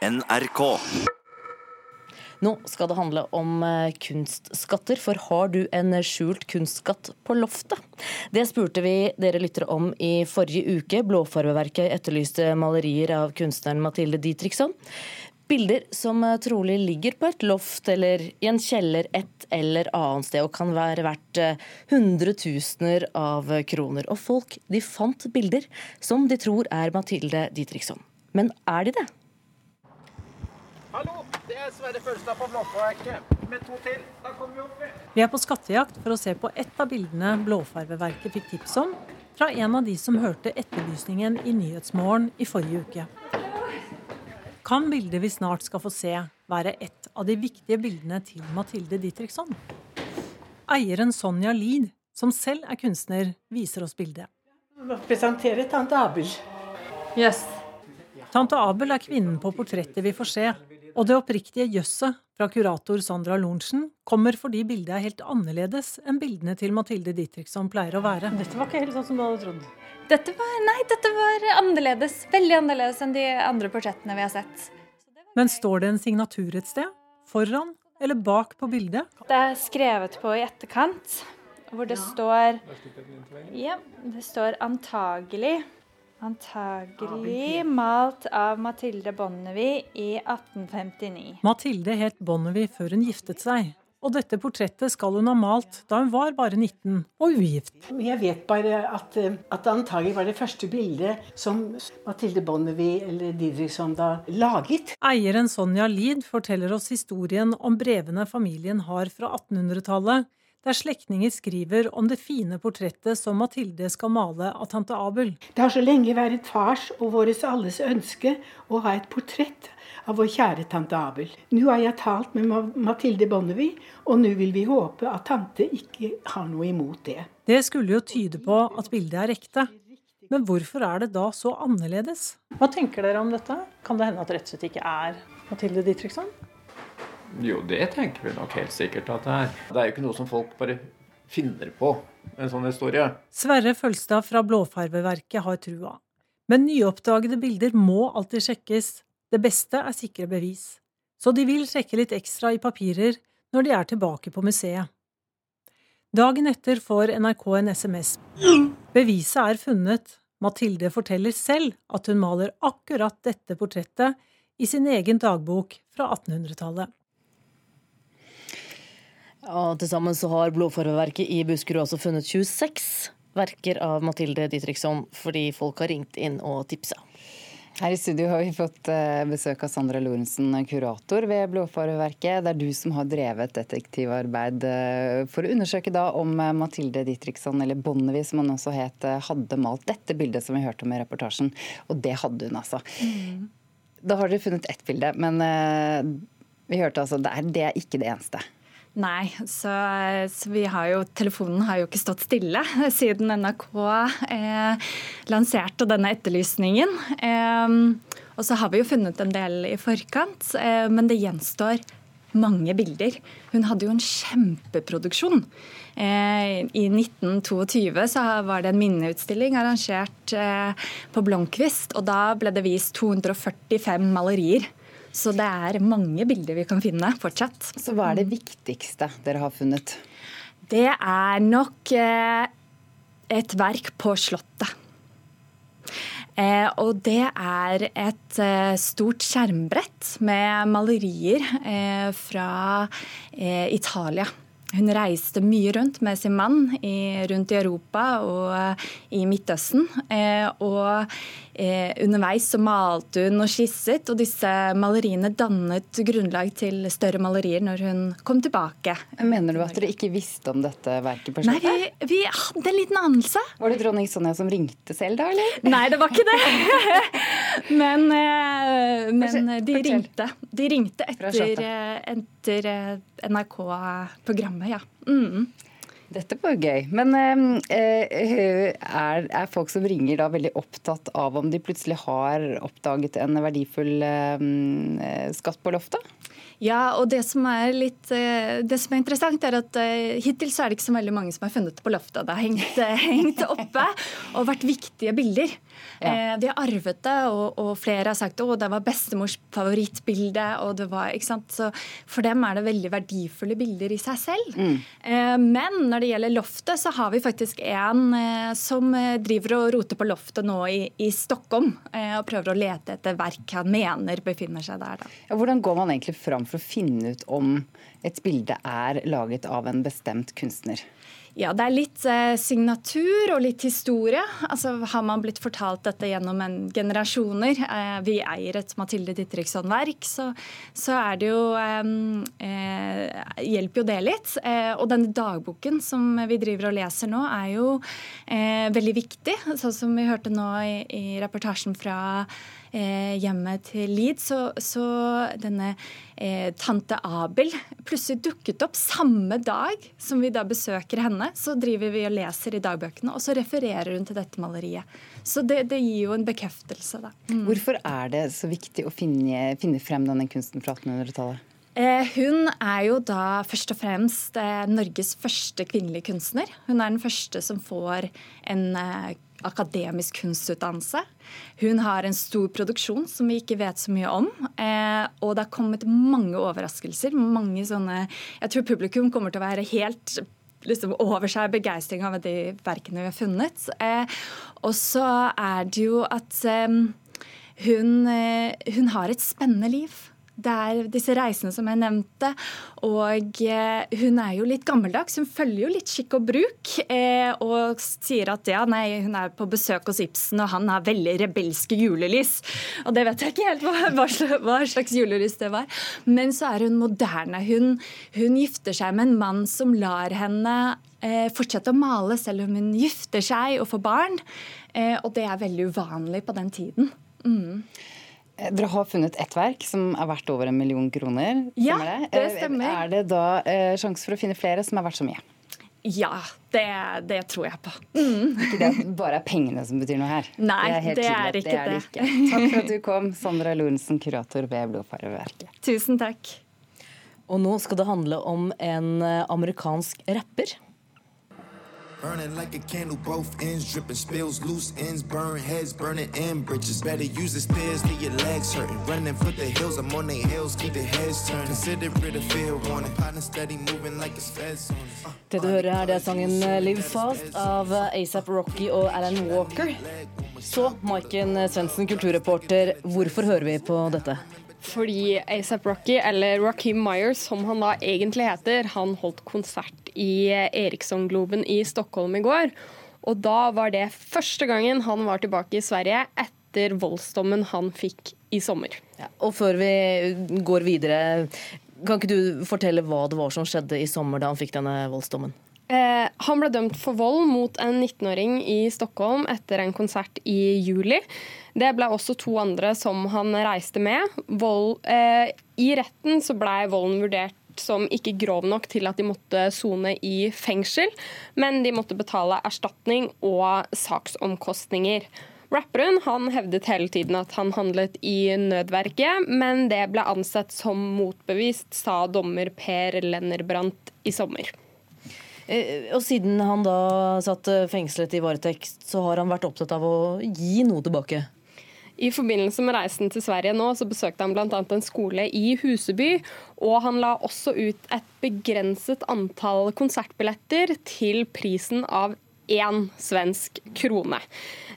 NRK. Nå skal det handle om eh, kunstskatter, for har du en skjult kunstskatt på loftet? Det spurte vi dere lyttere om i forrige uke. Blåfarveverket etterlyste malerier av kunstneren Mathilde Dietrichson. Bilder som eh, trolig ligger på et loft eller i en kjeller et eller annet sted og kan være verdt eh, hundretusener av kroner. Og folk de fant bilder som de tror er Mathilde Dietrichson. Men er de det? Hallo, det er Sverre Følstad på Blåfarverket. Med to til. Da kommer vi opp, vi. Vi er på skattejakt for å se på ett av bildene Blåfarveverket fikk tips om fra en av de som hørte etterlysningen i Nyhetsmorgen i forrige uke. Kan bildet vi snart skal få se, være et av de viktige bildene til Mathilde Ditriksson? Eieren Sonja Lid, som selv er kunstner, viser oss bildet. Presentere tante Abel. Yes. Tante Abel er kvinnen på portrettet vi får se, og det oppriktige jøsset fra kurator Sandra Lorentzen kommer fordi bildet er helt annerledes enn bildene til Mathilde Dietrichson pleier å være. Dette var ikke helt sånn som du hadde trodd. Dette var, nei, dette var annerledes. Veldig annerledes enn de andre portrettene vi har sett. Men står det en signatur et sted? Foran eller bak på bildet? Det er skrevet på i etterkant, hvor det står Ja, det står antagelig Antagelig malt av Mathilde Bonnevie i 1859. Mathilde het Bonnevie før hun giftet seg. Og dette portrettet skal hun ha malt da hun var bare 19 og ugift. Jeg vet bare at, eh, at det antagelig var det første bildet som Mathilde Bonnevie eller Didriksson da laget. Eieren Sonja Lid forteller oss historien om brevene familien har fra 1800-tallet, der slektninger skriver om det fine portrettet som Mathilde skal male av tante Abel. Det har så lenge vært fars og våres alles ønske å ha et portrett av vår kjære tante Abel. Nå har jeg talt med Mathilde Bonnevie, og nå vil vi håpe at tante ikke har noe imot det. Det skulle jo tyde på at bildet er ekte. Men hvorfor er det da så annerledes? Hva tenker dere om dette? Kan det hende at rett og slett ikke er Mathilde Dietrichson? Jo, det tenker vi nok helt sikkert at det er. Det er jo ikke noe som folk bare finner på, en sånn historie. Sverre Følstad fra Blåfarveverket har trua. Men nyoppdagede bilder må alltid sjekkes. Det beste er sikre bevis. Så de vil sjekke litt ekstra i papirer når de er tilbake på museet. Dagen etter får NRK en SMS. Beviset er funnet. Mathilde forteller selv at hun maler akkurat dette portrettet i sin egen dagbok fra 1800-tallet. Ja, Til sammen så har Blodfarveverket i Buskerud altså funnet 26 verker av Mathilde Dietrichson, fordi folk har ringt inn og tipsa. Her i studio har vi fått eh, besøk av Sandra Lorentzen, kurator ved Blåfarveverket. Det er du som har drevet detektivarbeid eh, for å undersøke da om eh, Mathilde Dietrichson, eller Bonnevie som hun også het, hadde malt dette bildet som vi hørte om i reportasjen. Og det hadde hun altså. Da har dere funnet ett bilde, men vi hørte altså det er, det er ikke det eneste. Nei, så, så vi har jo Telefonen har jo ikke stått stille siden NRK eh, lanserte denne etterlysningen. Eh, og så har vi jo funnet en del i forkant, eh, men det gjenstår mange bilder. Hun hadde jo en kjempeproduksjon. Eh, I 1922 så var det en minneutstilling arrangert eh, på Blomkvist, og da ble det vist 245 malerier. Så det er mange bilder vi kan finne fortsatt. Så hva er det viktigste dere har funnet? Det er nok eh, et verk på Slottet. Eh, og det er et eh, stort skjermbrett med malerier eh, fra eh, Italia. Hun reiste mye rundt med sin mann i, rundt i Europa og eh, i Midtøsten. Eh, og eh, underveis så malte hun og skisset, og disse maleriene dannet grunnlag til større malerier når hun kom tilbake. Mener du at dere ikke visste om dette verket på Nei, vi, vi hadde en liten anelse. Var det dronning Sonja som ringte selv da, eller? Nei, det var ikke det. men, eh, men de ringte. De ringte etter, en eh, etter eh, NRK-programmet, ja. Mm. Dette var jo gøy. Men eh, er, er folk som ringer da veldig opptatt av om de plutselig har oppdaget en verdifull eh, skatt på loftet? Ja, og det som er litt eh, Det som er interessant, er at eh, hittil så er det ikke så veldig mange som har funnet det på loftet. Det har hengt, eh, hengt oppe og vært viktige bilder. Ja. De har arvet det, og, og, flere har sagt at det var bestemors favorittbilde. og det var, ikke sant? Så For dem er det veldig verdifulle bilder i seg selv. Mm. Men når det gjelder loftet, så har vi faktisk en som driver og roter på loftet nå i, i Stockholm. Og prøver å lete etter verk han mener befinner seg der. Ja, hvordan går man egentlig fram for å finne ut om et bilde er laget av en bestemt kunstner? Ja, det er litt eh, signatur og litt historie. Altså, Har man blitt fortalt dette gjennom en generasjoner, eh, vi eier et Mathilde Dittriksson-verk, så, så, er det jo eh, eh, Hjelper jo det litt. Eh, og denne dagboken som vi driver og leser nå, er jo eh, veldig viktig. Sånn som vi hørte nå i, i reportasjen fra hjemmet til Lid, så, så denne eh, tante Abel plutselig dukket opp samme dag som vi da besøker henne. Så driver vi og leser i dagbøkene, og så refererer hun til dette maleriet. Så det, det gir jo en bekreftelse. Da. Mm. Hvorfor er det så viktig å finne, finne frem denne kunsten fra 1800-tallet? Eh, hun er jo da først og fremst eh, Norges første kvinnelige kunstner. Hun er den første som får en eh, akademisk kunstutdannelse. Hun har en stor produksjon som vi ikke vet så mye om. Og det har kommet mange overraskelser. mange sånne, Jeg tror publikum kommer til å være helt liksom, over seg begeistring av de verkene vi har funnet. Og så er det jo at hun, hun har et spennende liv. Det er disse reisene som jeg nevnte. Og eh, hun er jo litt gammeldags. Hun følger jo litt skikk og bruk. Eh, og sier at ja, nei, hun er på besøk hos Ibsen, og han har veldig rebelske julelys. Og det vet jeg ikke helt hva, hva, slags, julelys det var. Men så er hun moderne. Hun, hun gifter seg med en mann som lar henne eh, fortsette å male selv om hun gifter seg og får barn. Og det er veldig uvanlig på den tiden. Mm. Eh, dere har funnet ett verk som er verdt over en million kroner. Ja, det? det eh, stemmer. Er det da eh, sjanse for å finne flere som er verdt så mye? Ja, det, det, tror jeg på. Mm. Ikke det at bare er pengene som betyr noe her? Nei, det er, det er ikke det. Er det. Ikke. Takk for at du kom, Sandra Lorentzen, kurator ved Blodfarveverket. Tusen takk. Og nå skal det handle om en amerikansk rapper Burning like a candle, both ends dripping spills, loose ends burn heads, burning in bridges. Better use the stairs, get your legs hurting. Running for the hills, I'm on their hills, keep the heads turning. Consider it a fair warning. Partner steady moving like it's feds on Det du hører her, det er sangen eh, Live Fast av eh, ASAP Rocky og Alan Walker. Så, Maiken Svendsen, kulturreporter, hvorfor hører vi på dette? Fordi ASAP Rocky, eller Rakim Myers som han da egentlig heter, han holdt konsert i Eriksson-globen i Stockholm i går. Og da var det første gangen han var tilbake i Sverige etter voldsdommen han fikk i sommer. Ja, og før vi går videre, kan ikke du fortelle hva det var som skjedde i sommer da han fikk denne voldsdommen? Eh, han ble dømt for vold mot en 19-åring i Stockholm etter en konsert i juli. Det ble også to andre som han reiste med. Vold, eh, I retten så blei volden vurdert som ikke grov nok til at de måtte sone i fengsel, men de måtte betale erstatning og saksomkostninger. Rapperen han hevdet hele tiden at han handlet i nødverket, men det ble ansett som motbevist, sa dommer Per Lennerbrandt i sommer. Eh, og siden han da satt fengslet i varetekt, så har han vært opptatt av å gi noe tilbake? I forbindelse med reisen til Sverige nå, så besøkte han bl.a. en skole i Huseby. Og han la også ut et begrenset antall konsertbilletter til prisen av én svensk krone.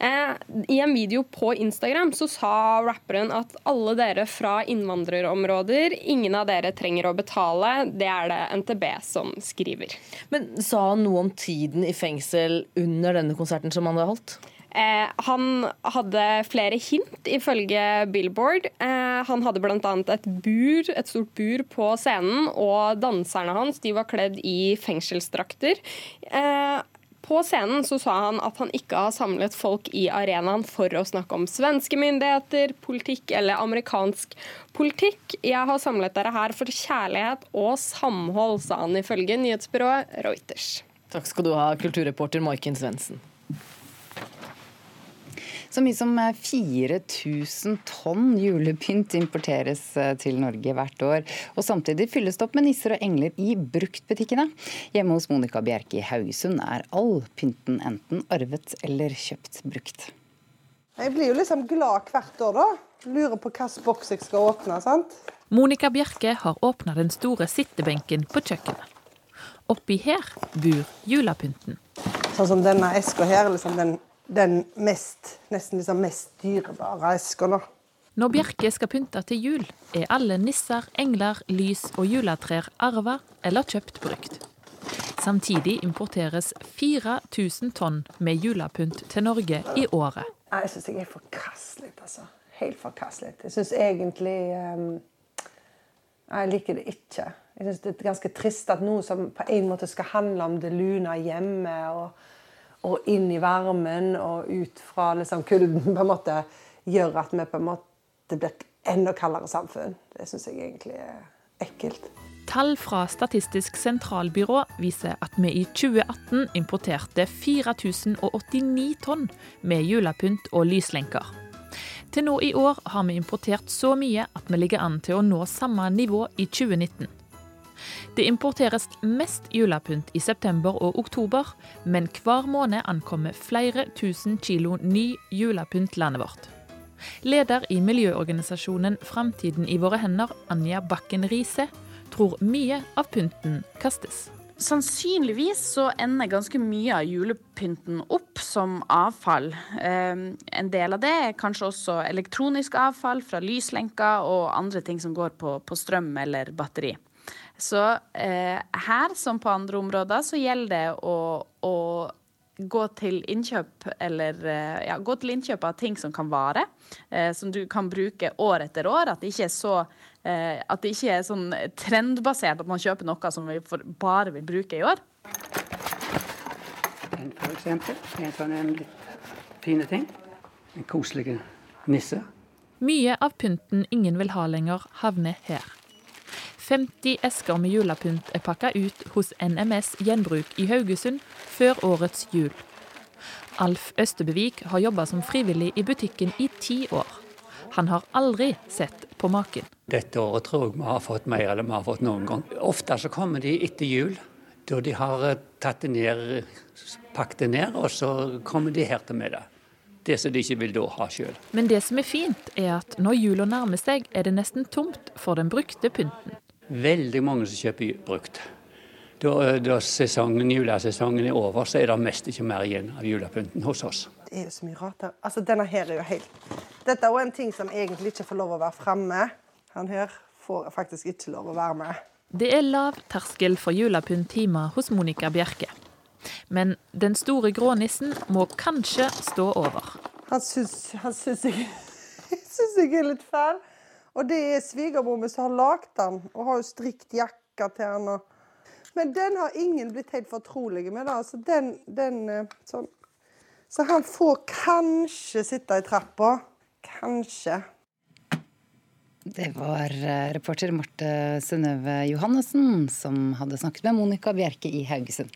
Eh, I en video på Instagram så sa rapperen at alle dere fra innvandrerområder, ingen av dere trenger å betale. Det er det NTB som skriver. Men sa han noe om tiden i fengsel under denne konserten som han hadde holdt? Eh, han hadde flere hint, ifølge Billboard. Eh, han hadde bl.a. et bur, et stort bur på scenen, og danserne hans de var kledd i fengselsdrakter. Eh, på scenen så sa han at han ikke har samlet folk i arenaen for å snakke om svenske myndigheter, politikk eller amerikansk politikk. Jeg har samlet dere her for kjærlighet og samhold, sa han ifølge nyhetsbyrået Reuters. Takk skal du ha, kulturreporter Maiken Svendsen. Så mye som 4000 eh, tonn julepynt importeres eh, til Norge hvert år. Og samtidig fylles det opp med nisser og engler i bruktbutikkene. Hjemme hos Monica Bjerke i Haugesund er all pynten enten arvet eller kjøpt brukt. Jeg blir jo liksom glad hvert år, da. Lurer på hvilken boks jeg skal åpne. sant? Monica Bjerke har åpna den store sittebenken på kjøkkenet. Oppi her bor julepynten. Sånn som denne eska her, liksom den, den mest, nesten liksom mest dyrebare eska. Når Bjerke skal pynte til jul, er alle nisser, engler, lys og juletrær arva eller kjøpt brukt. Samtidig importeres 4000 tonn med julepynt til Norge i året. Jeg syns jeg er forkastelig, altså. Helt forkastelig. Jeg syns egentlig um, Jeg liker det ikke. Jeg synes Det er ganske trist at noe som på en måte skal handle om det lune hjemme og, og inn i varmen og ut fra liksom kulden, på en måte gjør at vi på en måte blir enda kaldere samfunn. Det syns jeg egentlig er ekkelt. Tall fra Statistisk sentralbyrå viser at vi i 2018 importerte 4089 tonn med julepynt og lyslenker. Til nå i år har vi importert så mye at vi ligger an til å nå samme nivå i 2019. Det importeres mest julepynt i september og oktober, men hver måned ankommer flere tusen kilo ny julepynt landet vårt. Leder i miljøorganisasjonen Framtiden i våre hender, Anja Bakken Riise, tror mye av pynten kastes. Sannsynligvis så ender ganske mye av julepynten opp som avfall. Eh, en del av det er kanskje også elektronisk avfall fra lyslenker og andre ting som går på, på strøm eller batteri. Så eh, her som på andre områder så gjelder det å, å gå til innkjøp eller eh, ja, gå til innkjøp av ting som kan vare, eh, som du kan bruke år etter år. At det ikke er så eh, at det ikke er sånn trendbasert at man kjøper noe som vi bare vil bruke i år. En for eksempel. En sånn en litt fine ting. En koselig nisse. Mye av pynten ingen vil ha lenger, havner her. 50 esker med julepynt er pakka ut hos NMS Gjenbruk i Haugesund før årets jul. Alf Østebevik har jobba som frivillig i butikken i ti år. Han har aldri sett på maken. Dette året tror jeg vi har fått mer enn vi har fått noen gang. Ofte så kommer de etter jul, da de har eh, tatt det ned, pakket det ned, og så kommer de her til middag. det. Det som de ikke vil da ha sjøl. Men det som er fint, er at når jula nærmer seg, er det nesten tomt for den brukte pynten. Veldig mange som kjøper brukt. Da, da sesongen, julesesongen er over, så er det mest ikke mer igjen av julepynten hos oss. Det er jo så mye rart her. Altså, denne her er jo helt Dette er jo en ting som egentlig ikke får lov å være framme. Han her får faktisk ikke lov å være med. Det er lav terskel for julepynt hjemme hos Monica Bjerke. Men den store grånissen må kanskje stå over. Han syns, han syns, jeg, syns jeg er litt fæl. Og det er svigermor som har lagd den, og har jo strikt jakka til den. Og... Men den har ingen blitt helt fortrolige med. da, så den, den sånn. Så han får kanskje sitte i trappa. Kanskje. Det var reporter Marte Synnøve Johannessen som hadde snakket med Monica Bjerke i Haugesund.